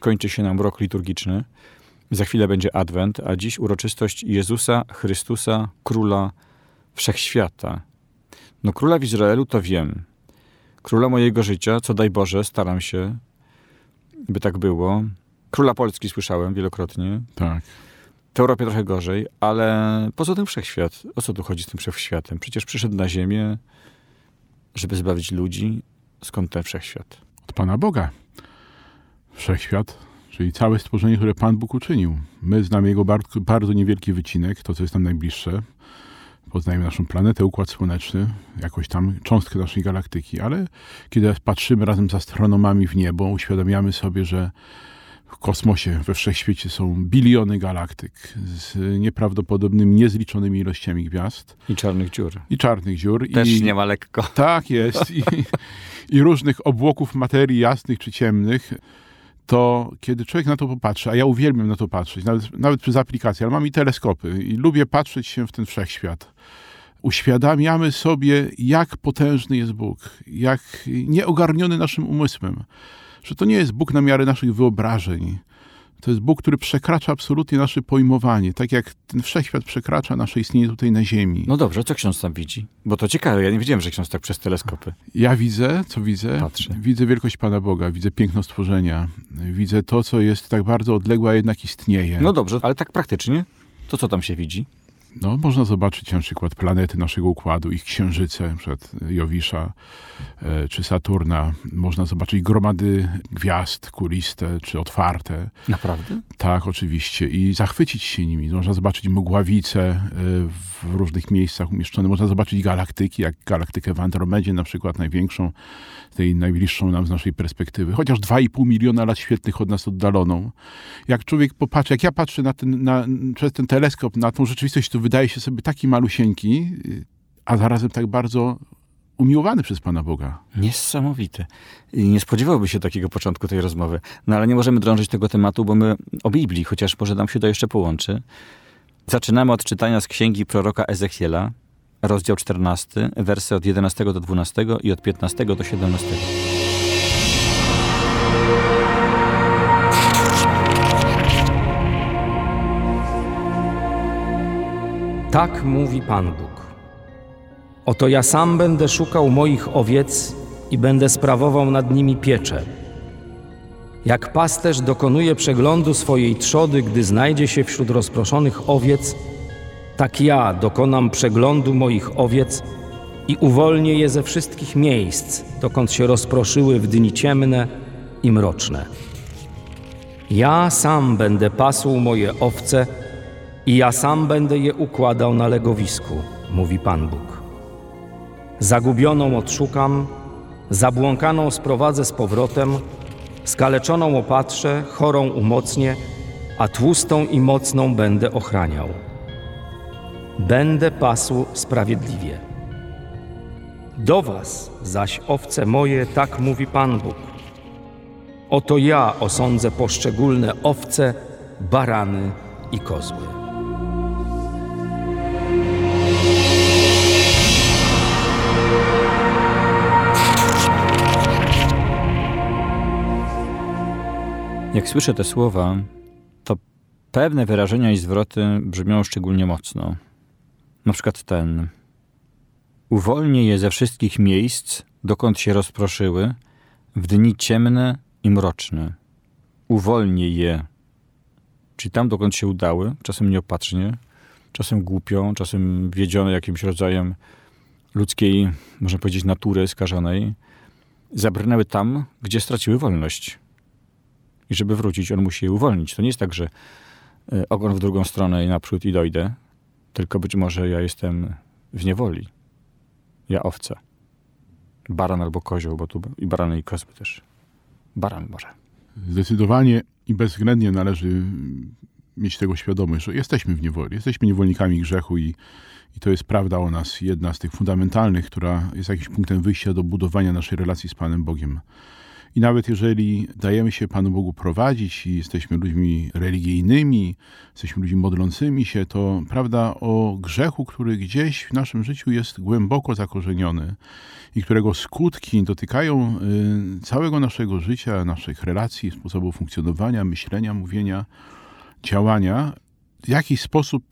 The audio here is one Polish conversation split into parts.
Kończy się nam rok liturgiczny. Za chwilę będzie Adwent, a dziś uroczystość Jezusa Chrystusa, Króla Wszechświata. No Króla w Izraelu to wiem. Króla mojego życia, co daj Boże, staram się, by tak było. Króla Polski słyszałem wielokrotnie. Tak. W Europie trochę gorzej, ale poza tym wszechświat. O co tu chodzi z tym wszechświatem? Przecież przyszedł na ziemię, żeby zbawić ludzi. Skąd ten wszechświat? Od Pana Boga. Wszechświat, czyli całe stworzenie, które Pan Bóg uczynił. My znamy jego bardzo, bardzo niewielki wycinek, to co jest nam najbliższe. Poznajemy naszą planetę, Układ Słoneczny, jakąś tam cząstkę naszej galaktyki, ale kiedy patrzymy razem z astronomami w niebo, uświadamiamy sobie, że w kosmosie, we wszechświecie są biliony galaktyk z nieprawdopodobnymi, niezliczonymi ilościami gwiazd I czarnych dziur. i czarnych dziur. Też i, nie ma lekko. Tak jest. I, I różnych obłoków materii jasnych czy ciemnych. To kiedy człowiek na to popatrzy, a ja uwielbiam na to patrzeć, nawet, nawet przez aplikacje, ale mam i teleskopy i lubię patrzeć się w ten wszechświat. Uświadamiamy sobie, jak potężny jest Bóg, jak nieogarniony naszym umysłem, że to nie jest Bóg na miarę naszych wyobrażeń. To jest Bóg, który przekracza absolutnie nasze pojmowanie, tak jak ten wszechświat przekracza nasze istnienie tutaj na Ziemi. No dobrze, co ksiądz tam widzi? Bo to ciekawe, ja nie wiedziałem, że ksiądz tak przez teleskopy. Ja widzę, co widzę? Patrzę. Widzę wielkość Pana Boga, widzę piękno stworzenia, widzę to, co jest tak bardzo odległe, a jednak istnieje. No dobrze, ale tak praktycznie, to co tam się widzi? No, można zobaczyć na przykład planety naszego układu, ich księżyce, na przykład Jowisza e, czy Saturna. Można zobaczyć gromady gwiazd kuliste czy otwarte. Naprawdę? Tak, oczywiście. I zachwycić się nimi. Można zobaczyć mgławice e, w różnych miejscach umieszczone. Można zobaczyć galaktyki, jak galaktykę w Andromedzie na przykład, największą, tej najbliższą nam z naszej perspektywy. Chociaż 2,5 miliona lat świetlnych od nas oddaloną. Jak człowiek popatrzy, jak ja patrzę na ten, na, przez ten teleskop na tą rzeczywistość, to wydaje się sobie taki malusieńki, a zarazem tak bardzo umiłowany przez Pana Boga. Niesamowite. I nie spodziewałby się takiego początku tej rozmowy. No ale nie możemy drążyć tego tematu, bo my o Biblii, chociaż może nam się to jeszcze połączy. Zaczynamy od czytania z księgi proroka Ezechiela, rozdział 14, wersy od 11 do 12 i od 15 do 17. Tak mówi Pan Bóg. Oto ja sam będę szukał moich owiec i będę sprawował nad nimi pieczę. Jak pasterz dokonuje przeglądu swojej trzody, gdy znajdzie się wśród rozproszonych owiec, tak ja dokonam przeglądu moich owiec i uwolnię je ze wszystkich miejsc, dokąd się rozproszyły w dni ciemne i mroczne. Ja sam będę pasł moje owce i ja sam będę je układał na legowisku, mówi Pan Bóg. Zagubioną odszukam, zabłąkaną sprowadzę z powrotem, skaleczoną opatrzę, chorą umocnię, a tłustą i mocną będę ochraniał. Będę pasł sprawiedliwie. Do was zaś owce moje, tak mówi Pan Bóg. Oto ja osądzę poszczególne owce, barany i kozły. Jak słyszę te słowa, to pewne wyrażenia i zwroty brzmią szczególnie mocno. Na przykład ten. Uwolnię je ze wszystkich miejsc, dokąd się rozproszyły, w dni ciemne i mroczne. Uwolnię je. Czyli tam, dokąd się udały, czasem nieopatrznie, czasem głupio, czasem wiedzione jakimś rodzajem ludzkiej, można powiedzieć, natury skażonej, zabrnęły tam, gdzie straciły wolność. I żeby wrócić, on musi je uwolnić. To nie jest tak, że e, ogon w drugą stronę i naprzód i dojdę, tylko być może ja jestem w niewoli. Ja owca. Baran albo kozioł, bo tu i barany i kozły też. Baran może. Zdecydowanie i bezwzględnie należy mieć tego świadomość, że jesteśmy w niewoli, jesteśmy niewolnikami grzechu i, i to jest prawda o nas, jedna z tych fundamentalnych, która jest jakimś punktem wyjścia do budowania naszej relacji z Panem Bogiem. I nawet jeżeli dajemy się Panu Bogu prowadzić i jesteśmy ludźmi religijnymi, jesteśmy ludźmi modlącymi się, to prawda o grzechu, który gdzieś w naszym życiu jest głęboko zakorzeniony i którego skutki dotykają y, całego naszego życia, naszych relacji, sposobu funkcjonowania, myślenia, mówienia, działania, w jakiś sposób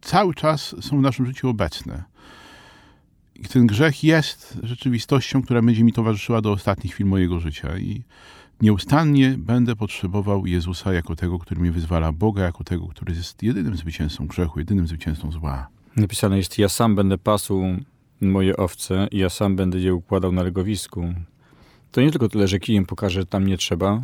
cały czas są w naszym życiu obecne. Ten grzech jest rzeczywistością, która będzie mi towarzyszyła do ostatnich chwil mojego życia. I nieustannie będę potrzebował Jezusa jako tego, który mnie wyzwala, Boga jako tego, który jest jedynym zwycięzcą grzechu, jedynym zwycięzcą zła. Napisane jest, ja sam będę pasł moje owce i ja sam będę je układał na legowisku. To nie tylko tyle, że kijem pokaże, że tam nie trzeba,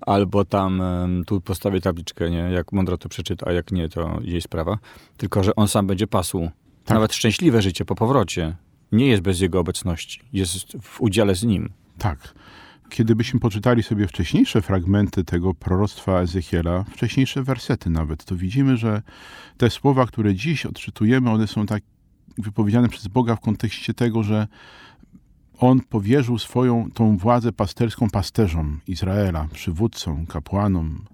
albo tam tu postawię tabliczkę, nie? jak mądro to przeczyta, a jak nie, to jej sprawa. Tylko, że on sam będzie pasł. Tak. Nawet szczęśliwe życie po powrocie nie jest bez jego obecności. Jest w udziale z nim. Tak. Kiedybyśmy poczytali sobie wcześniejsze fragmenty tego proroctwa Ezechiela, wcześniejsze wersety nawet, to widzimy, że te słowa, które dziś odczytujemy, one są tak wypowiedziane przez Boga w kontekście tego, że on powierzył swoją tą władzę pasterską pasterzom Izraela, przywódcom, kapłanom,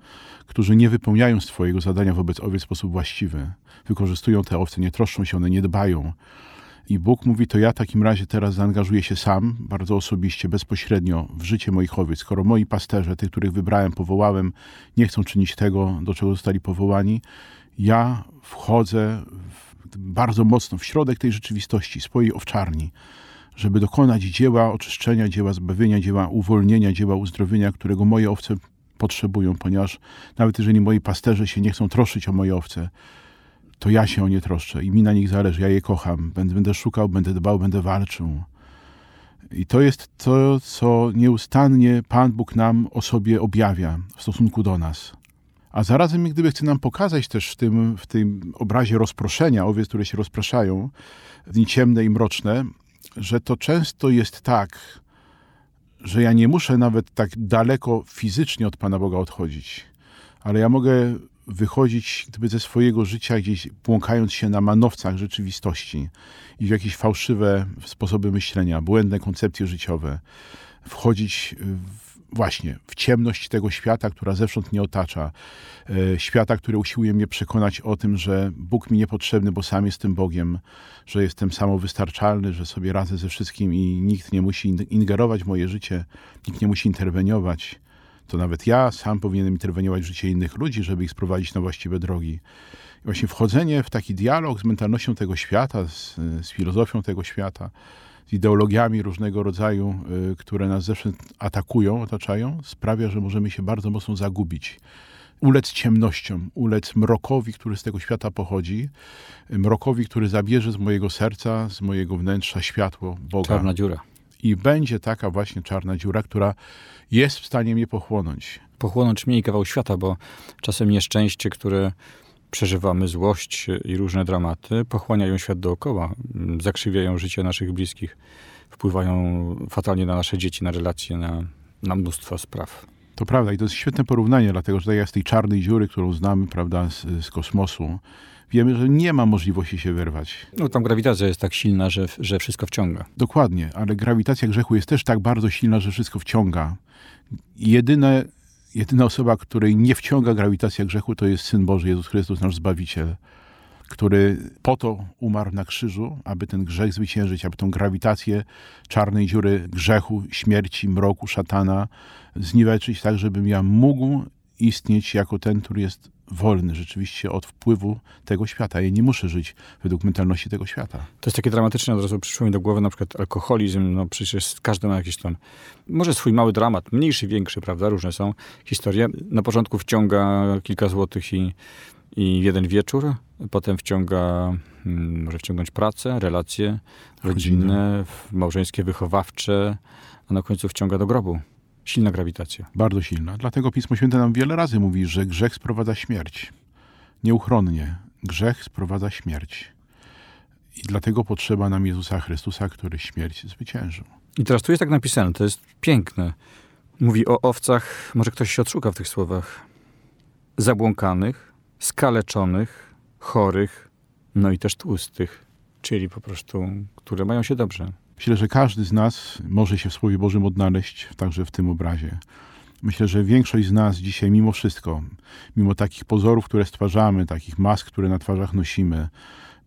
którzy nie wypełniają swojego zadania wobec owiec w sposób właściwy. Wykorzystują te owce, nie troszczą się, one nie dbają. I Bóg mówi, to ja w takim razie teraz zaangażuję się sam, bardzo osobiście, bezpośrednio w życie moich owiec. Skoro moi pasterze, tych, których wybrałem, powołałem, nie chcą czynić tego, do czego zostali powołani, ja wchodzę w, bardzo mocno w środek tej rzeczywistości, swojej owczarni żeby dokonać dzieła oczyszczenia, dzieła zbawienia, dzieła uwolnienia, dzieła uzdrowienia, którego moje owce potrzebują, ponieważ nawet jeżeli moi pasterze się nie chcą troszczyć o moje owce, to ja się o nie troszczę i mi na nich zależy, ja je kocham, będę, będę szukał, będę dbał, będę walczył. I to jest to, co nieustannie Pan Bóg nam o sobie objawia w stosunku do nas. A zarazem, gdyby chce nam pokazać też w tym, w tym obrazie rozproszenia, owiec, które się rozpraszają, dni ciemne i mroczne, że to często jest tak, że ja nie muszę nawet tak daleko fizycznie od Pana Boga odchodzić, ale ja mogę wychodzić gdyby ze swojego życia gdzieś błąkając się na manowcach rzeczywistości i w jakieś fałszywe sposoby myślenia, błędne koncepcje życiowe, wchodzić w właśnie w ciemność tego świata, która zewsząd mnie otacza. E, świata, który usiłuje mnie przekonać o tym, że Bóg mi niepotrzebny, bo sam jestem Bogiem, że jestem samowystarczalny, że sobie radzę ze wszystkim i nikt nie musi ingerować w moje życie, nikt nie musi interweniować. To nawet ja sam powinienem interweniować w życie innych ludzi, żeby ich sprowadzić na właściwe drogi. I właśnie wchodzenie w taki dialog z mentalnością tego świata, z, z filozofią tego świata, ideologiami różnego rodzaju, y, które nas zewsząd atakują, otaczają, sprawia, że możemy się bardzo mocno zagubić. Ulec ciemnościom, ulec mrokowi, który z tego świata pochodzi, mrokowi, który zabierze z mojego serca, z mojego wnętrza światło Boga. Czarna dziura. I będzie taka właśnie czarna dziura, która jest w stanie mnie pochłonąć. Pochłonąć mniej kawał świata, bo czasem nieszczęście, które przeżywamy złość i różne dramaty, pochłaniają świat dookoła, zakrzywiają życie naszych bliskich, wpływają fatalnie na nasze dzieci, na relacje, na, na mnóstwo spraw. To prawda i to jest świetne porównanie, dlatego że tak z tej czarnej dziury, którą znamy prawda, z, z kosmosu, wiemy, że nie ma możliwości się wyrwać. No tam grawitacja jest tak silna, że, że wszystko wciąga. Dokładnie, ale grawitacja grzechu jest też tak bardzo silna, że wszystko wciąga. Jedyne jedyna osoba, której nie wciąga grawitacja grzechu, to jest Syn Boży, Jezus Chrystus, nasz Zbawiciel, który po to umarł na krzyżu, aby ten grzech zwyciężyć, aby tą grawitację czarnej dziury grzechu, śmierci, mroku, szatana zniweczyć tak, żebym ja mógł istnieć jako ten, który jest wolny rzeczywiście od wpływu tego świata. Ja nie muszę żyć według mentalności tego świata. To jest takie dramatyczne, od razu przyszło mi do głowy na przykład alkoholizm, no przecież każdy ma jakiś tam, może swój mały dramat, mniejszy, większy, prawda, różne są historie. Na początku wciąga kilka złotych i, i jeden wieczór, potem wciąga, hmm, może wciągnąć pracę, relacje rodzinne, małżeńskie, wychowawcze, a na końcu wciąga do grobu. Silna grawitacja. Bardzo silna. Dlatego Pismo Święte nam wiele razy mówi, że grzech sprowadza śmierć. Nieuchronnie. Grzech sprowadza śmierć. I dlatego potrzeba nam Jezusa Chrystusa, który śmierć zwyciężył. I teraz tu jest tak napisane, to jest piękne. Mówi o owcach, może ktoś się odszuka w tych słowach, zabłąkanych, skaleczonych, chorych, no i też tłustych, czyli po prostu, które mają się dobrze. Myślę, że każdy z nas może się w Słowie Bożym odnaleźć także w tym obrazie. Myślę, że większość z nas dzisiaj, mimo wszystko, mimo takich pozorów, które stwarzamy, takich mask, które na twarzach nosimy,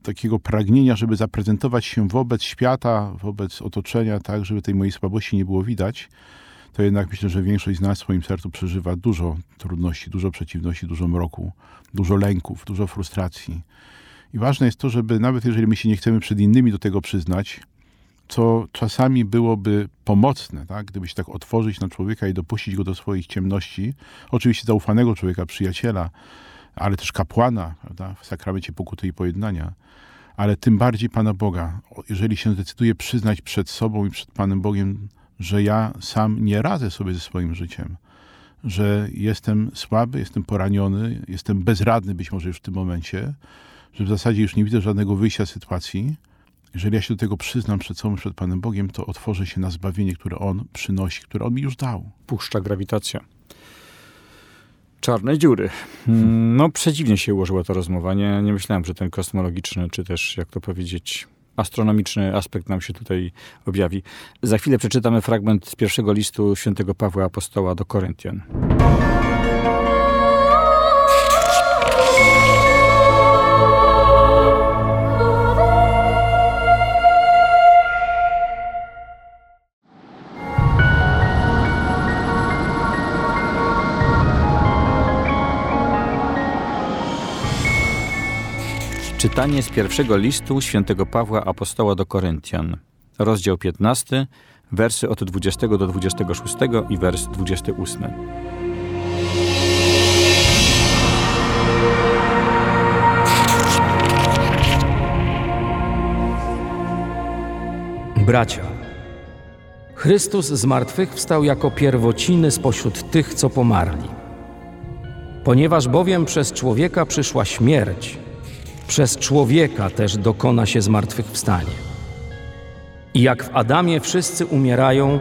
takiego pragnienia, żeby zaprezentować się wobec świata, wobec otoczenia, tak, żeby tej mojej słabości nie było widać, to jednak myślę, że większość z nas w swoim sercu przeżywa dużo trudności, dużo przeciwności, dużo mroku, dużo lęków, dużo frustracji. I ważne jest to, żeby nawet jeżeli my się nie chcemy przed innymi do tego przyznać, co czasami byłoby pomocne, tak? gdyby się tak otworzyć na człowieka i dopuścić go do swoich ciemności, oczywiście zaufanego człowieka, przyjaciela, ale też kapłana prawda? w sakramencie pokuty i pojednania, ale tym bardziej Pana Boga, jeżeli się zdecyduje przyznać przed sobą i przed Panem Bogiem, że ja sam nie radzę sobie ze swoim życiem, że jestem słaby, jestem poraniony, jestem bezradny być może już w tym momencie, że w zasadzie już nie widzę żadnego wyjścia z sytuacji, jeżeli ja się do tego przyznam przed sobą, przed Panem Bogiem, to otworzę się na zbawienie, które On przynosi, które On mi już dał. Puszcza grawitacja. Czarne dziury. Mm, no, przedziwnie się ułożyła ta rozmowa. Nie, nie myślałem, że ten kosmologiczny, czy też, jak to powiedzieć, astronomiczny aspekt nam się tutaj objawi. Za chwilę przeczytamy fragment z pierwszego listu świętego Pawła Apostoła do Koryntian. Czytanie z pierwszego listu świętego Pawła Apostoła do Koryntian, rozdział 15, wersy od 20 do 26 i wers 28. Bracia, Chrystus zmartwychwstał jako pierwociny spośród tych, co pomarli. Ponieważ bowiem przez człowieka przyszła śmierć, przez człowieka też dokona się zmartwychwstanie. I jak w Adamie wszyscy umierają,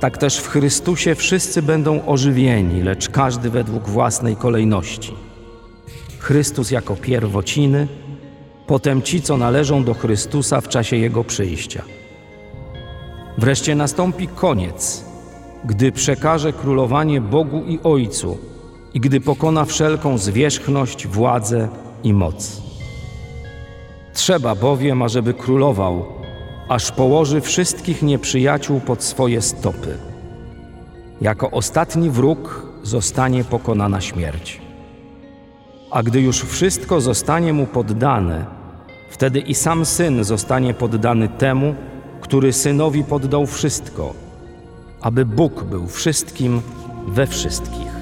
tak też w Chrystusie wszyscy będą ożywieni, lecz każdy według własnej kolejności. Chrystus jako pierwociny, potem ci, co należą do Chrystusa w czasie Jego przyjścia. Wreszcie nastąpi koniec, gdy przekaże królowanie Bogu i Ojcu i gdy pokona wszelką zwierzchność, władzę i moc. Trzeba bowiem, ażeby królował, aż położy wszystkich nieprzyjaciół pod swoje stopy. Jako ostatni wróg zostanie pokonana śmierć. A gdy już wszystko zostanie mu poddane, wtedy i sam syn zostanie poddany temu, który synowi poddał wszystko, aby Bóg był wszystkim we wszystkich.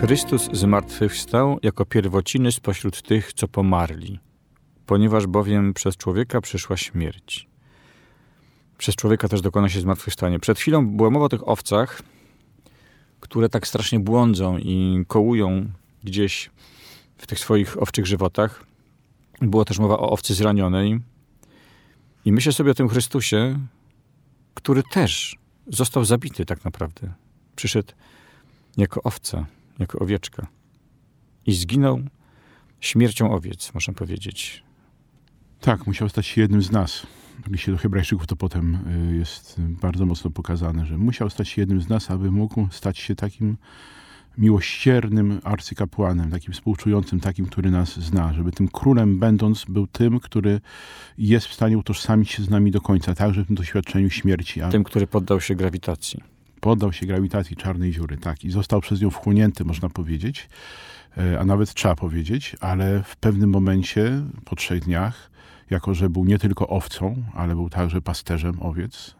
Chrystus zmartwychwstał jako pierwociny spośród tych, co pomarli, ponieważ bowiem przez człowieka przyszła śmierć. Przez człowieka też dokona się zmartwychwstanie. Przed chwilą była mowa o tych owcach, które tak strasznie błądzą i kołują gdzieś w tych swoich owczych żywotach. Była też mowa o owcy zranionej. I myślę sobie o tym Chrystusie, który też został zabity tak naprawdę. Przyszedł jako owca jako owieczka. I zginął śmiercią owiec, można powiedzieć. Tak, musiał stać się jednym z nas. W liście do Hebrajczyków to potem y, jest bardzo mocno pokazane, że musiał stać się jednym z nas, aby mógł stać się takim miłosiernym arcykapłanem, takim współczującym, takim, który nas zna, żeby tym królem będąc był tym, który jest w stanie utożsamić się z nami do końca, także w tym doświadczeniu śmierci. A... Tym, który poddał się grawitacji poddał się grawitacji czarnej dziury, tak, i został przez nią wchłonięty, można powiedzieć, e, a nawet trzeba powiedzieć, ale w pewnym momencie, po trzech dniach, jako że był nie tylko owcą, ale był także pasterzem owiec,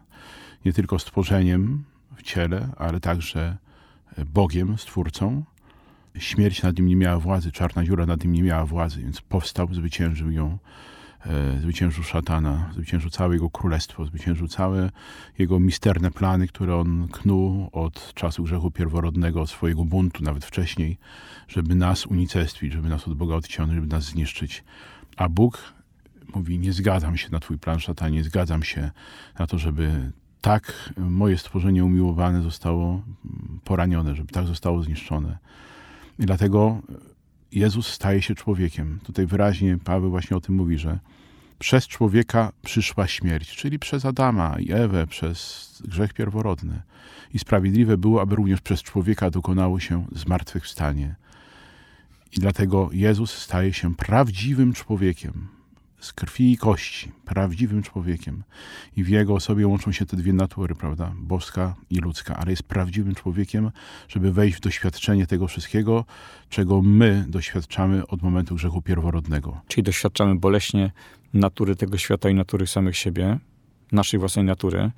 nie tylko stworzeniem w ciele, ale także e, Bogiem, Stwórcą, śmierć nad nim nie miała władzy, czarna dziura nad nim nie miała władzy, więc powstał, zwyciężył ją zwyciężył szatana, zwyciężył całe jego królestwo, zwyciężył całe jego misterne plany, które on knuł od czasu grzechu pierworodnego, od swojego buntu, nawet wcześniej, żeby nas unicestwić, żeby nas od Boga odciągnąć, żeby nas zniszczyć. A Bóg mówi, nie zgadzam się na twój plan, szatanie, nie zgadzam się na to, żeby tak moje stworzenie umiłowane zostało poranione, żeby tak zostało zniszczone. I dlatego Jezus staje się człowiekiem. Tutaj wyraźnie Paweł właśnie o tym mówi, że przez człowieka przyszła śmierć, czyli przez Adama i Ewę, przez grzech pierworodny. I sprawiedliwe było, aby również przez człowieka dokonało się zmartwychwstanie. I dlatego Jezus staje się prawdziwym człowiekiem, z krwi i kości, prawdziwym człowiekiem. I w jego osobie łączą się te dwie natury, prawda? Boska i ludzka, ale jest prawdziwym człowiekiem, żeby wejść w doświadczenie tego wszystkiego, czego my doświadczamy od momentu grzechu pierworodnego. Czyli doświadczamy boleśnie natury tego świata i natury samych siebie, naszej własnej natury,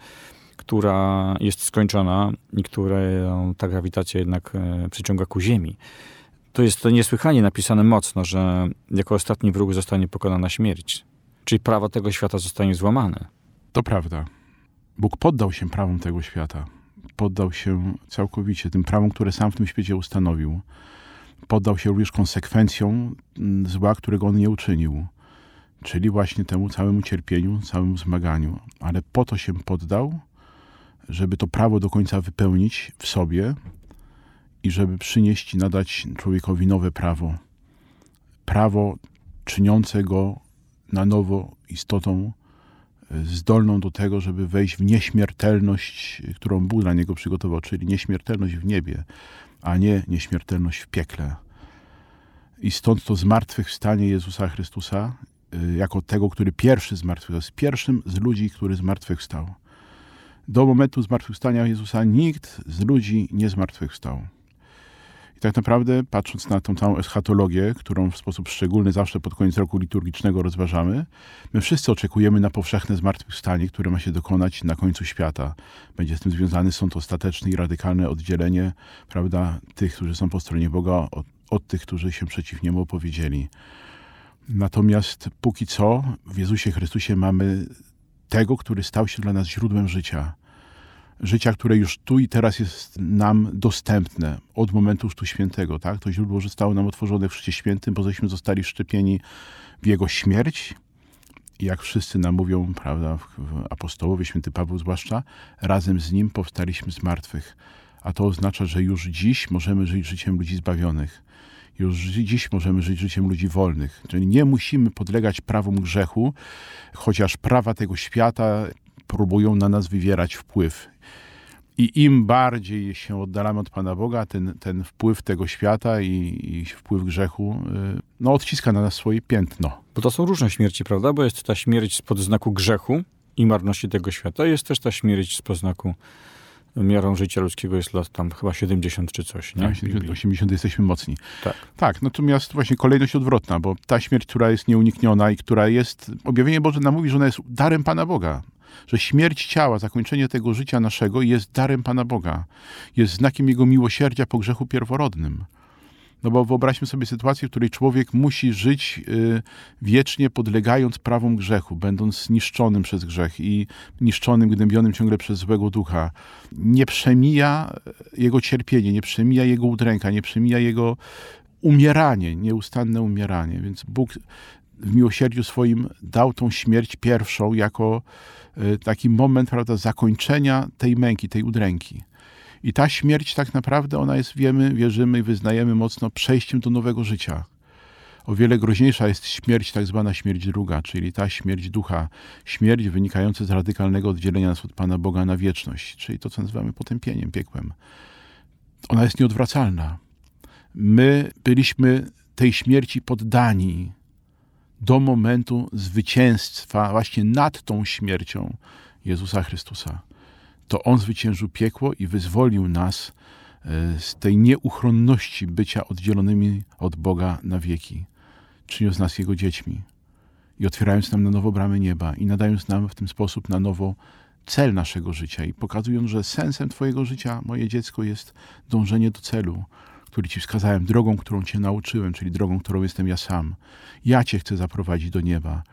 która jest skończona i którą ta grawitacja jednak e, przyciąga ku Ziemi. To jest to niesłychanie napisane mocno, że jako ostatni wróg zostanie pokonana śmierć. Czyli prawo tego świata zostanie złamane. To prawda. Bóg poddał się prawom tego świata. Poddał się całkowicie tym prawom, które sam w tym świecie ustanowił. Poddał się również konsekwencjom zła, którego on nie uczynił. Czyli właśnie temu całemu cierpieniu, całemu zmaganiu. Ale po to się poddał, żeby to prawo do końca wypełnić w sobie, i żeby przynieść i nadać człowiekowi nowe prawo. Prawo czyniące go na nowo istotą e, zdolną do tego, żeby wejść w nieśmiertelność, którą Bóg dla niego przygotował, czyli nieśmiertelność w niebie, a nie nieśmiertelność w piekle. I stąd to zmartwychwstanie Jezusa Chrystusa, e, jako tego, który pierwszy zmartwychwstał, jest pierwszym z ludzi, który zmartwychwstał. Do momentu zmartwychwstania Jezusa nikt z ludzi nie zmartwychwstał tak naprawdę, patrząc na tą całą eschatologię, którą w sposób szczególny zawsze pod koniec roku liturgicznego rozważamy, my wszyscy oczekujemy na powszechne zmartwychwstanie, które ma się dokonać na końcu świata. Będzie z tym związany sąd ostateczny i radykalne oddzielenie prawda, tych, którzy są po stronie Boga, od, od tych, którzy się przeciw Niemu opowiedzieli. Natomiast póki co w Jezusie Chrystusie mamy tego, który stał się dla nas źródłem życia życia, które już tu i teraz jest nam dostępne od momentu Chrztu Świętego. Tak? To źródło zostało nam otworzone w Chrzcie Świętym, bo żeśmy zostali szczepieni w Jego śmierć. I jak wszyscy nam mówią, prawda, apostołowie, święty Paweł zwłaszcza, razem z Nim powstaliśmy z martwych. A to oznacza, że już dziś możemy żyć życiem ludzi zbawionych. Już dziś możemy żyć życiem ludzi wolnych. Czyli nie musimy podlegać prawom grzechu, chociaż prawa tego świata próbują na nas wywierać wpływ. I im bardziej się oddalamy od Pana Boga, ten, ten wpływ tego świata i, i wpływ grzechu y, no, odciska na nas swoje piętno. Bo to są różne śmierci, prawda? Bo jest ta śmierć spod znaku grzechu i marności tego świata. Jest też ta śmierć spod znaku miarą życia ludzkiego jest lat tam chyba 70 czy coś. Nie? Tak, 70, 80 jesteśmy mocni. Tak. tak, natomiast właśnie kolejność odwrotna, bo ta śmierć, która jest nieunikniona i która jest, objawienie Boże nam mówi, że ona jest darem Pana Boga że śmierć ciała, zakończenie tego życia naszego jest darem Pana Boga, jest znakiem Jego miłosierdzia po grzechu pierworodnym. No bo wyobraźmy sobie sytuację, w której człowiek musi żyć y, wiecznie podlegając prawom grzechu, będąc zniszczonym przez grzech i niszczonym, gnębionym ciągle przez złego ducha. Nie przemija jego cierpienie, nie przemija jego udręka, nie przemija jego umieranie, nieustanne umieranie. Więc Bóg w miłosierdziu swoim dał tą śmierć pierwszą jako Y, taki moment prawda, zakończenia tej męki, tej udręki. I ta śmierć tak naprawdę ona jest, wiemy, wierzymy i wyznajemy mocno przejściem do nowego życia. O wiele groźniejsza jest śmierć, tak zwana śmierć druga, czyli ta śmierć ducha, śmierć wynikająca z radykalnego oddzielenia nas od Pana Boga na wieczność, czyli to, co nazywamy potępieniem, piekłem. Ona jest nieodwracalna. My byliśmy tej śmierci poddani, do momentu zwycięstwa właśnie nad tą śmiercią Jezusa Chrystusa. To On zwyciężył piekło i wyzwolił nas e, z tej nieuchronności bycia oddzielonymi od Boga na wieki, czyniąc nas Jego dziećmi i otwierając nam na nowo bramy nieba i nadając nam w ten sposób na nowo cel naszego życia i pokazując, że sensem Twojego życia, moje dziecko, jest dążenie do celu, który Ci wskazałem, drogą, którą Cię nauczyłem, czyli drogą, którą jestem ja sam. Ja Cię chcę zaprowadzić do nieba.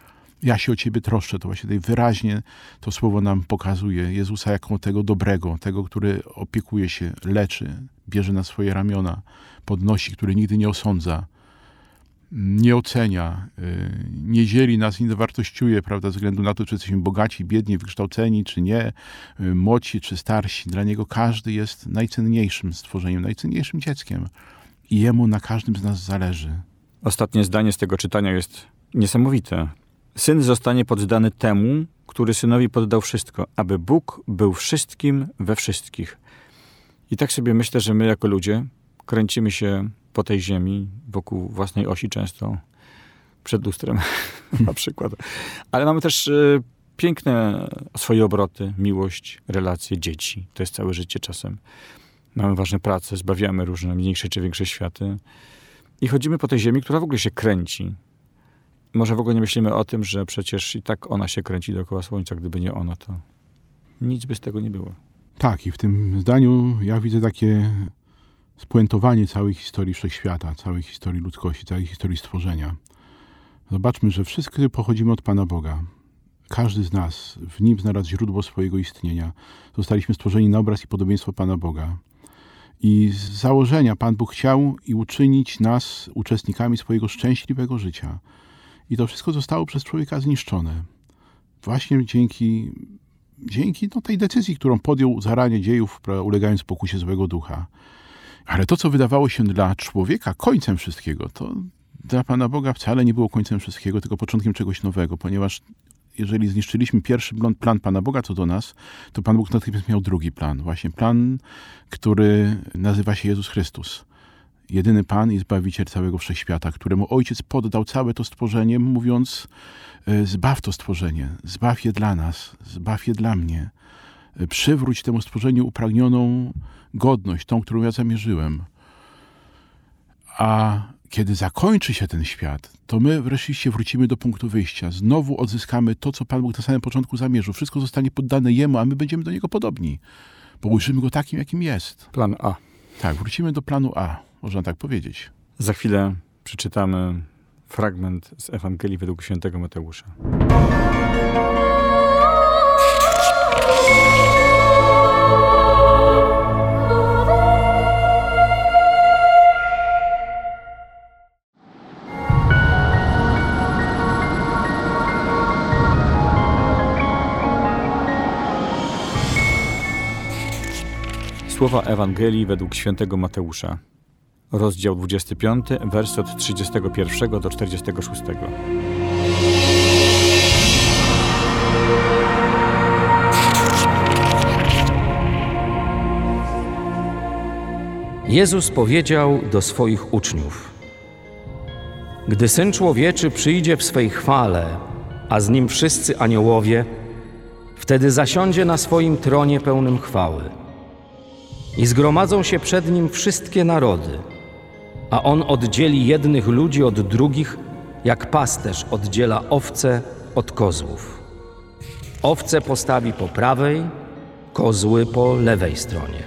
Ja się o Ciebie troszczę. To właśnie tutaj wyraźnie to słowo nam pokazuje Jezusa jako tego dobrego, tego, który opiekuje się, leczy, bierze na swoje ramiona, podnosi, który nigdy nie osądza, nie ocenia, y, nie dzieli nas, nie wartościuje, prawda, ze względu na to, czy jesteśmy bogaci, biedni, wykształceni, czy nie, y, młodsi, czy starsi. Dla Niego każdy jest najcenniejszym stworzeniem, najcenniejszym dzieckiem. I Jemu na każdym z nas zależy. Ostatnie zdanie z tego czytania jest niesamowite. Syn zostanie poddany temu, który synowi poddał wszystko, aby Bóg był wszystkim we wszystkich. I tak sobie myślę, że my jako ludzie kręcimy się po tej ziemi, wokół własnej osi często, przed lustrem na przykład. Ale mamy też y, piękne swoje obroty, miłość, relacje, dzieci. To jest całe życie czasem. Mamy ważne prace, zbawiamy różne mniejsze czy większe światy. I chodzimy po tej ziemi, która w ogóle się kręci. Może w ogóle nie myślimy o tym, że przecież i tak ona się kręci dookoła Słońca. Gdyby nie ona, to nic by z tego nie było. Tak, i w tym zdaniu ja widzę takie spuentowanie całej historii wszechświata, całej historii ludzkości, całej historii stworzenia. Zobaczmy, że wszyscy pochodzimy od Pana Boga. Każdy z nas w nim znalazł źródło swojego istnienia. Zostaliśmy stworzeni na obraz i podobieństwo Pana Boga. I z założenia Pan Bóg chciał i uczynić nas uczestnikami swojego szczęśliwego życia. I to wszystko zostało przez człowieka zniszczone. Właśnie dzięki, dzięki no, tej decyzji, którą podjął zaranie dziejów, ulegając pokusie złego ducha. Ale to, co wydawało się dla człowieka końcem wszystkiego, to dla Pana Boga wcale nie było końcem wszystkiego, tylko początkiem czegoś nowego, ponieważ jeżeli zniszczyliśmy pierwszy plan Pana Boga co do nas, to Pan Bóg natychmiast miał drugi plan. Właśnie plan, który nazywa się Jezus Chrystus. Jedyny Pan i Zbawiciel całego wszechświata, któremu Ojciec poddał całe to stworzenie, mówiąc: e, Zbaw to stworzenie, zbaw je dla nas, zbaw je dla mnie. E, przywróć temu stworzeniu upragnioną godność, tą, którą ja zamierzyłem. A kiedy zakończy się ten świat, to my wreszcie wrócimy do punktu wyjścia. Znowu odzyskamy to, co Pan Bóg na samym początku zamierzył. Wszystko zostanie poddane Jemu, a my będziemy do Niego podobni. Bo ujrzymy Go takim, jakim jest. Plan A. Tak, wrócimy do planu A, można tak powiedzieć. Za chwilę przeczytamy fragment z Ewangelii według świętego Mateusza. Słowa Ewangelii według świętego Mateusza. Rozdział 25, wers od 31 do 46. Jezus powiedział do swoich uczniów: Gdy syn człowieczy przyjdzie w swej chwale, a z nim wszyscy aniołowie, wtedy zasiądzie na swoim tronie pełnym chwały i zgromadzą się przed nim wszystkie narody, a on oddzieli jednych ludzi od drugich, jak pasterz oddziela owce od kozłów. Owce postawi po prawej, kozły po lewej stronie.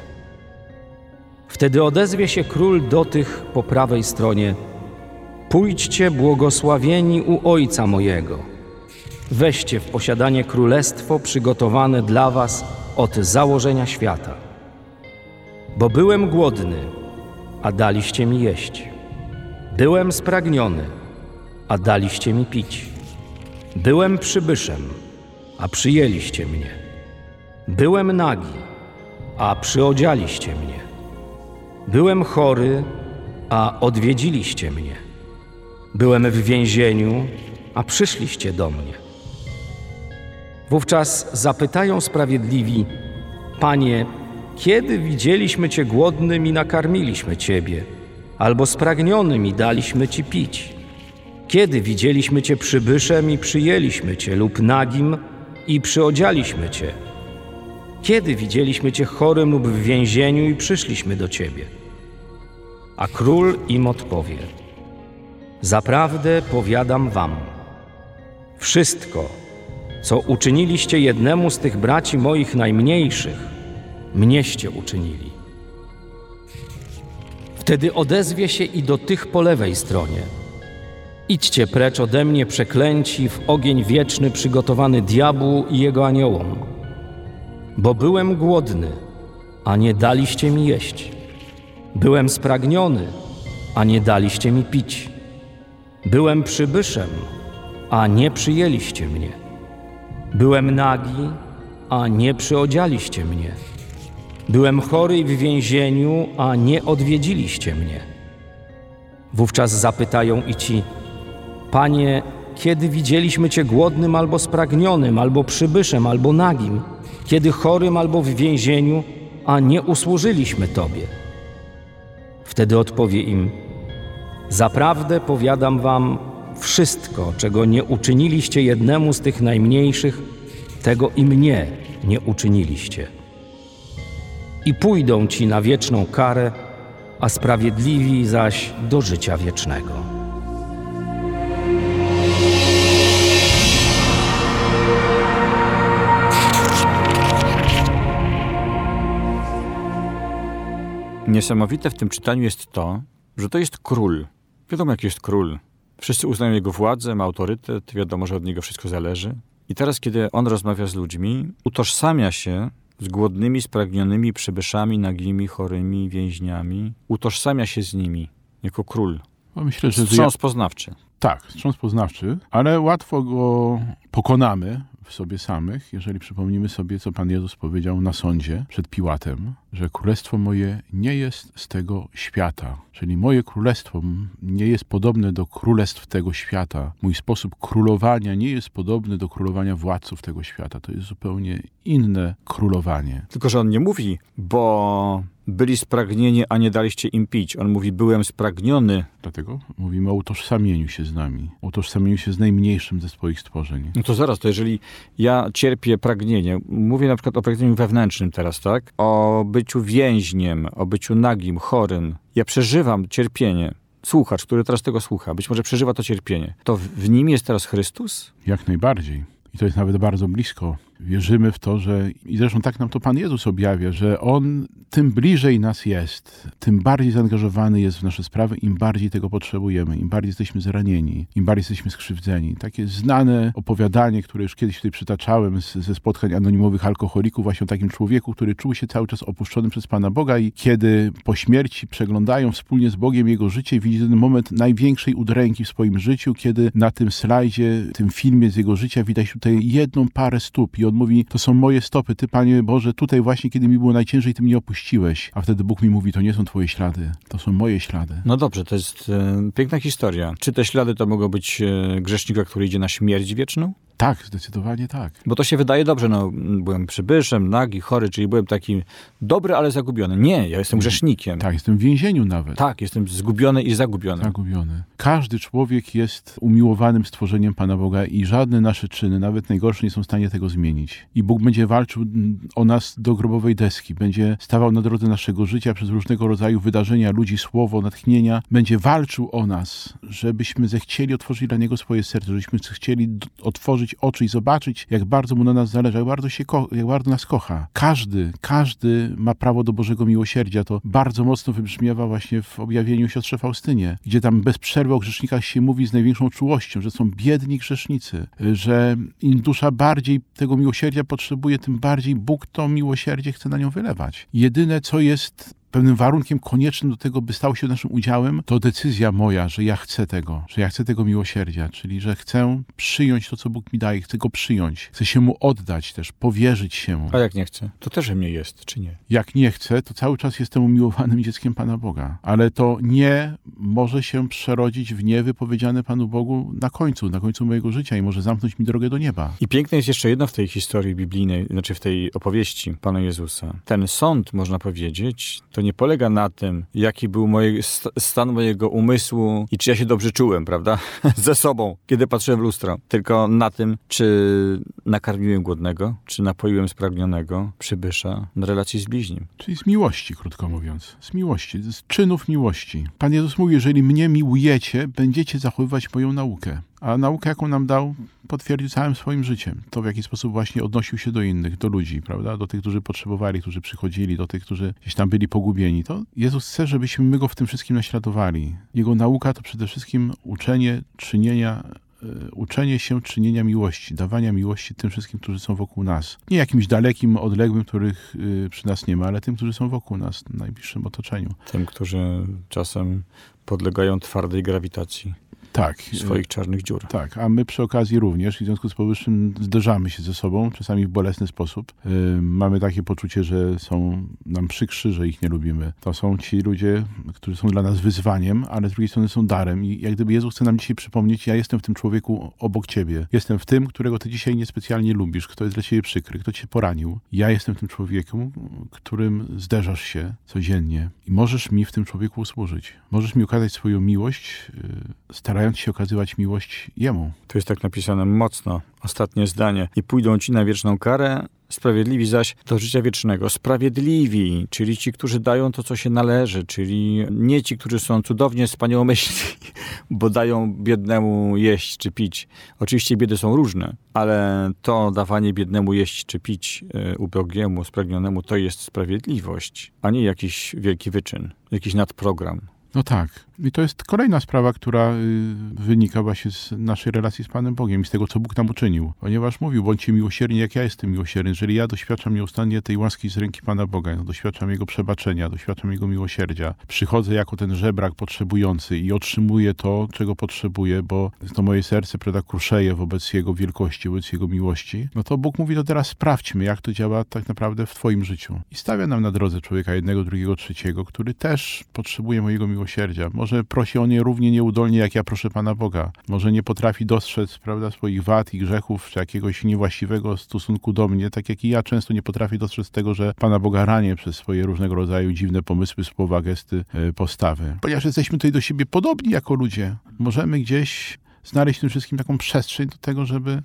Wtedy odezwie się król do tych po prawej stronie: Pójdźcie, błogosławieni u ojca mojego. Weźcie w posiadanie królestwo przygotowane dla was od założenia świata. Bo byłem głodny, a daliście mi jeść. Byłem spragniony, a daliście mi pić. Byłem przybyszem, a przyjęliście mnie. Byłem nagi, a przyodzialiście mnie. Byłem chory, a odwiedziliście mnie. Byłem w więzieniu, a przyszliście do mnie. Wówczas zapytają sprawiedliwi: Panie, kiedy widzieliśmy Cię głodnym i nakarmiliśmy Ciebie, albo spragnionym i daliśmy Ci pić? Kiedy widzieliśmy Cię przybyszem i przyjęliśmy Cię, lub nagim i przyodzialiśmy Cię? Kiedy widzieliśmy Cię chorym lub w więzieniu i przyszliśmy do Ciebie? A król im odpowie: Zaprawdę powiadam Wam, wszystko, co uczyniliście jednemu z tych braci moich najmniejszych, mnieście uczynili. Wtedy odezwie się i do tych po lewej stronie. Idźcie precz ode mnie, przeklęci, w ogień wieczny przygotowany diabłu i jego aniołom. Bo byłem głodny, a nie daliście mi jeść. Byłem spragniony, a nie daliście mi pić. Byłem przybyszem, a nie przyjęliście mnie. Byłem nagi, a nie przyodzialiście mnie. Byłem chory i w więzieniu, a nie odwiedziliście mnie. Wówczas zapytają i ci, Panie, kiedy widzieliśmy Cię głodnym albo spragnionym, albo przybyszem, albo nagim, kiedy chorym albo w więzieniu, a nie usłużyliśmy Tobie? Wtedy odpowie im, Zaprawdę powiadam Wam, wszystko, czego nie uczyniliście jednemu z tych najmniejszych, tego i mnie nie uczyniliście. I pójdą ci na wieczną karę, a sprawiedliwi zaś do życia wiecznego. Niesamowite w tym czytaniu jest to, że to jest król. Wiadomo, jaki jest król. Wszyscy uznają jego władzę, ma autorytet, wiadomo, że od niego wszystko zależy. I teraz, kiedy on rozmawia z ludźmi, utożsamia się z głodnymi, spragnionymi przybyszami, nagimi, chorymi, więźniami. Utożsamia się z nimi jako król. No myślę, że Wstrząs poznawczy. Tak, wstrząs poznawczy, ale łatwo go pokonamy w sobie samych, jeżeli przypomnimy sobie, co Pan Jezus powiedział na sądzie przed Piłatem, że królestwo moje nie jest z tego świata. Czyli moje królestwo nie jest podobne do królestw tego świata. Mój sposób królowania nie jest podobny do królowania władców tego świata. To jest zupełnie inne królowanie. Tylko, że on nie mówi, bo byli spragnieni, a nie daliście im pić. On mówi, byłem spragniony. Dlatego mówimy o utożsamieniu się z nami, o utożsamieniu się z najmniejszym ze swoich stworzeń. No to zaraz, to jeżeli ja cierpię pragnienie, mówię na przykład o pragnieniu wewnętrznym teraz, tak? O byciu więźniem, o byciu nagim, chorym. Ja przeżywam cierpienie. Słuchacz, który teraz tego słucha, być może przeżywa to cierpienie. To w- w nim jest teraz Chrystus? Jak najbardziej. I to jest nawet bardzo blisko. Wierzymy w to, że i zresztą tak nam to Pan Jezus objawia, że On tym bliżej nas jest, tym bardziej zaangażowany jest w nasze sprawy, im bardziej tego potrzebujemy, im bardziej jesteśmy zranieni, im bardziej jesteśmy skrzywdzeni. Takie znane opowiadanie, które już kiedyś tutaj przytaczałem z, ze spotkań anonimowych alkoholików, właśnie o takim człowieku, który czuł się cały czas opuszczony przez Pana Boga i kiedy po śmierci przeglądają wspólnie z Bogiem jego życie widzi ten moment największej udręki w swoim życiu, kiedy na tym slajdzie, tym filmie z jego życia widać tutaj jedną parę stóp i on mówi, to są moje stopy, Ty Panie Boże, tutaj właśnie kiedy mi było najciężej, Ty mnie opuściłeś. A wtedy Bóg mi mówi, to nie są Twoje ślady, to są moje ślady. No dobrze, to jest e, piękna historia. Czy te ślady to mogą być e, grzesznika, który idzie na śmierć wieczną? Tak, zdecydowanie tak. Bo to się wydaje dobrze, no byłem przybyszem, nagi, chory, czyli byłem taki dobry, ale zagubiony. Nie, ja jestem grzesznikiem. Tak, jestem w więzieniu nawet. Tak, jestem zgubiony i zagubiony. Zagubiony. Każdy człowiek jest umiłowanym stworzeniem Pana Boga i żadne nasze czyny, nawet najgorsze, nie są w stanie tego zmienić. I Bóg będzie walczył mm, o nas do grobowej deski, będzie stawał na drodze naszego życia przez różnego rodzaju wydarzenia, ludzi, słowo, natchnienia, będzie walczył o nas, żebyśmy zechcieli otworzyć dla Niego swoje serce, żebyśmy chcieli d- otworzyć oczy i zobaczyć, jak bardzo Mu na nas zależy, jak bardzo, się jak bardzo nas kocha. Każdy, każdy ma prawo do Bożego miłosierdzia. To bardzo mocno wybrzmiewa właśnie w objawieniu siostrze Faustynie, gdzie tam bez przerwy o grzesznikach się mówi z największą czułością, że są biedni grzesznicy, że im dusza bardziej tego miłosierdzia potrzebuje, tym bardziej Bóg to miłosierdzie chce na nią wylewać. Jedyne, co jest pewnym warunkiem koniecznym do tego, by stał się naszym udziałem, to decyzja moja, że ja chcę tego, że ja chcę tego miłosierdzia, czyli że chcę przyjąć to, co Bóg mi daje, chcę go przyjąć, chcę się mu oddać też, powierzyć się mu. A jak nie chcę? To też mnie jest, czy nie? Jak nie chcę, to cały czas jestem umiłowanym dzieckiem Pana Boga. Ale to nie może się przerodzić w nie wypowiedziane Panu Bogu na końcu, na końcu mojego życia i może zamknąć mi drogę do nieba. I piękne jest jeszcze jedno w tej historii biblijnej, znaczy w tej opowieści Pana Jezusa. Ten sąd, można powiedzieć, to nie polega na tym, jaki był moje, st- stan mojego umysłu i czy ja się dobrze czułem, prawda? Ze sobą, kiedy patrzyłem w lustro. Tylko na tym, czy nakarmiłem głodnego, czy napoiłem spragnionego przybysza na relacji z bliźnim. Czyli z miłości, krótko mówiąc. Z miłości, z czynów miłości. Pan Jezus mówi, jeżeli mnie miłujecie, będziecie zachowywać moją naukę. A naukę, jaką nam dał, potwierdził całym swoim życiem. To, w jaki sposób właśnie odnosił się do innych, do ludzi, prawda? Do tych, którzy potrzebowali, którzy przychodzili, do tych, którzy gdzieś tam byli pogubieni. To Jezus chce, żebyśmy my Go w tym wszystkim naśladowali. Jego nauka to przede wszystkim uczenie, czynienia e, uczenie się czynienia miłości, dawania miłości tym wszystkim, którzy są wokół nas. Nie jakimś dalekim, odległym, których y, przy nas nie ma, ale tym, którzy są wokół nas, w najbliższym otoczeniu. Tym, którzy czasem podlegają twardej grawitacji Tak. swoich czarnych dziur. Tak, a my przy okazji również, w związku z powyższym zderzamy się ze sobą, czasami w bolesny sposób. Yy, mamy takie poczucie, że są nam przykrzy, że ich nie lubimy. To są ci ludzie, którzy są dla nas wyzwaniem, ale z drugiej strony są darem. I jak gdyby Jezus chce nam dzisiaj przypomnieć, ja jestem w tym człowieku obok ciebie. Jestem w tym, którego ty dzisiaj niespecjalnie lubisz, kto jest dla ciebie przykry, kto cię poranił. Ja jestem tym człowiekiem, którym zderzasz się codziennie i możesz mi w tym człowieku usłużyć. Możesz mi okazać swoją miłość, yy, starając się okazywać miłość Jemu. Tu jest tak napisane mocno, ostatnie zdanie. I pójdą ci na wieczną karę, sprawiedliwi zaś do życia wiecznego. Sprawiedliwi, czyli ci, którzy dają to, co się należy, czyli nie ci, którzy są cudownie wspaniałomyślni, bo dają biednemu jeść czy pić. Oczywiście biedy są różne, ale to dawanie biednemu jeść czy pić, e, ubogiemu, spragnionemu, to jest sprawiedliwość, a nie jakiś wielki wyczyn, jakiś nadprogram. No tak. I to jest kolejna sprawa, która y, wynika właśnie z naszej relacji z Panem Bogiem i z tego, co Bóg nam uczynił. Ponieważ mówił, bądźcie miłosierni, jak ja jestem miłosierny. Jeżeli ja doświadczam nieustannie tej łaski z ręki Pana Boga, no, doświadczam Jego przebaczenia, doświadczam Jego miłosierdzia, przychodzę jako ten żebrak potrzebujący i otrzymuję to, czego potrzebuję, bo to moje serce, prawda, kruszeje wobec Jego wielkości, wobec Jego miłości, no to Bóg mówi, to teraz sprawdźmy, jak to działa tak naprawdę w Twoim życiu. I stawia nam na drodze człowieka jednego, drugiego, trzeciego, który też potrzebuje mojego miłosierdzia. Może prosi o nie równie nieudolnie, jak ja proszę Pana Boga. Może nie potrafi dostrzec, prawda, swoich wad i grzechów, czy jakiegoś niewłaściwego stosunku do mnie, tak jak i ja często nie potrafię dostrzec tego, że Pana Boga ranię przez swoje różnego rodzaju dziwne pomysły, słowa, gesty, e, postawy. Ponieważ jesteśmy tutaj do siebie podobni jako ludzie, możemy gdzieś znaleźć w tym wszystkim taką przestrzeń do tego, żeby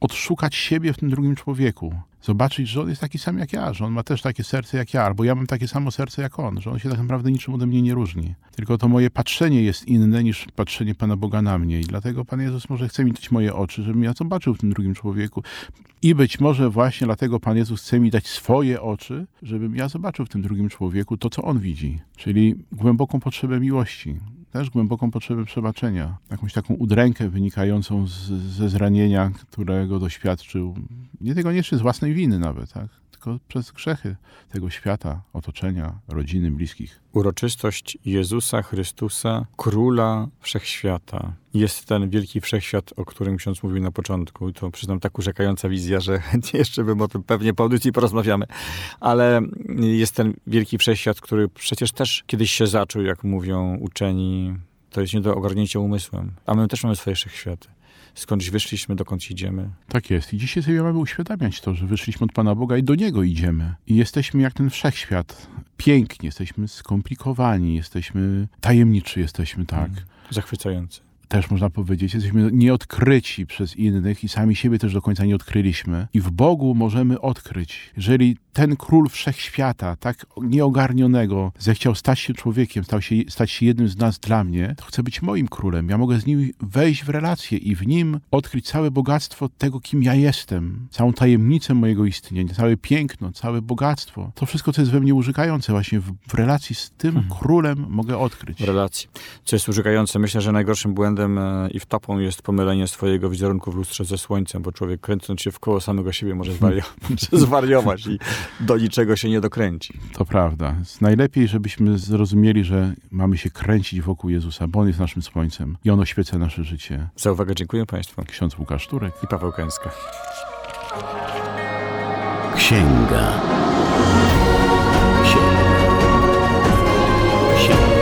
odszukać siebie w tym drugim człowieku. Zobaczyć, że on jest taki sam jak ja, że on ma też takie serce jak ja, albo ja mam takie samo serce jak on, że on się tak naprawdę niczym ode mnie nie różni. Tylko to moje patrzenie jest inne niż patrzenie Pana Boga na mnie i dlatego Pan Jezus może chce mi dać moje oczy, żebym ja zobaczył w tym drugim człowieku. I być może właśnie dlatego Pan Jezus chce mi dać swoje oczy, żebym ja zobaczył w tym drugim człowieku to, co on widzi, czyli głęboką potrzebę miłości, też głęboką potrzebę przebaczenia, jakąś taką udrękę wynikającą z, ze zranienia, którego doświadczył, nie tego nie z własnej winy nawet, tak? Tylko przez grzechy tego świata, otoczenia, rodziny, bliskich. Uroczystość Jezusa Chrystusa, Króla Wszechświata. Jest ten wielki wszechświat, o którym ksiądz mówił na początku. I to przyznam tak urzekająca wizja, że chętnie jeszcze bym o tym pewnie po audycji porozmawiamy. Ale jest ten wielki wszechświat, który przecież też kiedyś się zaczął, jak mówią uczeni. To jest nie do ogarnięcia umysłem. A my też mamy swoje wszechświaty skądś wyszliśmy, dokąd idziemy. Tak jest. I dzisiaj sobie mamy uświadamiać to, że wyszliśmy od Pana Boga i do Niego idziemy. I jesteśmy jak ten wszechświat. Pięknie, jesteśmy skomplikowani, jesteśmy tajemniczy, jesteśmy tak. Mm, zachwycający też można powiedzieć, jesteśmy nieodkryci przez innych i sami siebie też do końca nie odkryliśmy. I w Bogu możemy odkryć. Jeżeli ten król wszechświata, tak nieogarnionego, zechciał stać się człowiekiem, stał się, stać się jednym z nas dla mnie, to chce być moim królem. Ja mogę z nim wejść w relację i w nim odkryć całe bogactwo tego, kim ja jestem, całą tajemnicę mojego istnienia, całe piękno, całe bogactwo. To wszystko, co jest we mnie urzekające, właśnie w, w relacji z tym mhm. królem mogę odkryć. W relacji. Co jest urzekające? Myślę, że najgorszym błędem błędem e, i wtapą jest pomylenie swojego wizerunku w lustrze ze słońcem, bo człowiek kręcąc się w koło samego siebie może zwariować i do niczego się nie dokręci. To prawda. Najlepiej, żebyśmy zrozumieli, że mamy się kręcić wokół Jezusa, bo On jest naszym słońcem i On oświeca nasze życie. Za uwagę dziękuję Państwu. Ksiądz Łukasz Turek i Paweł Kęska. Księga. Księga. Księga.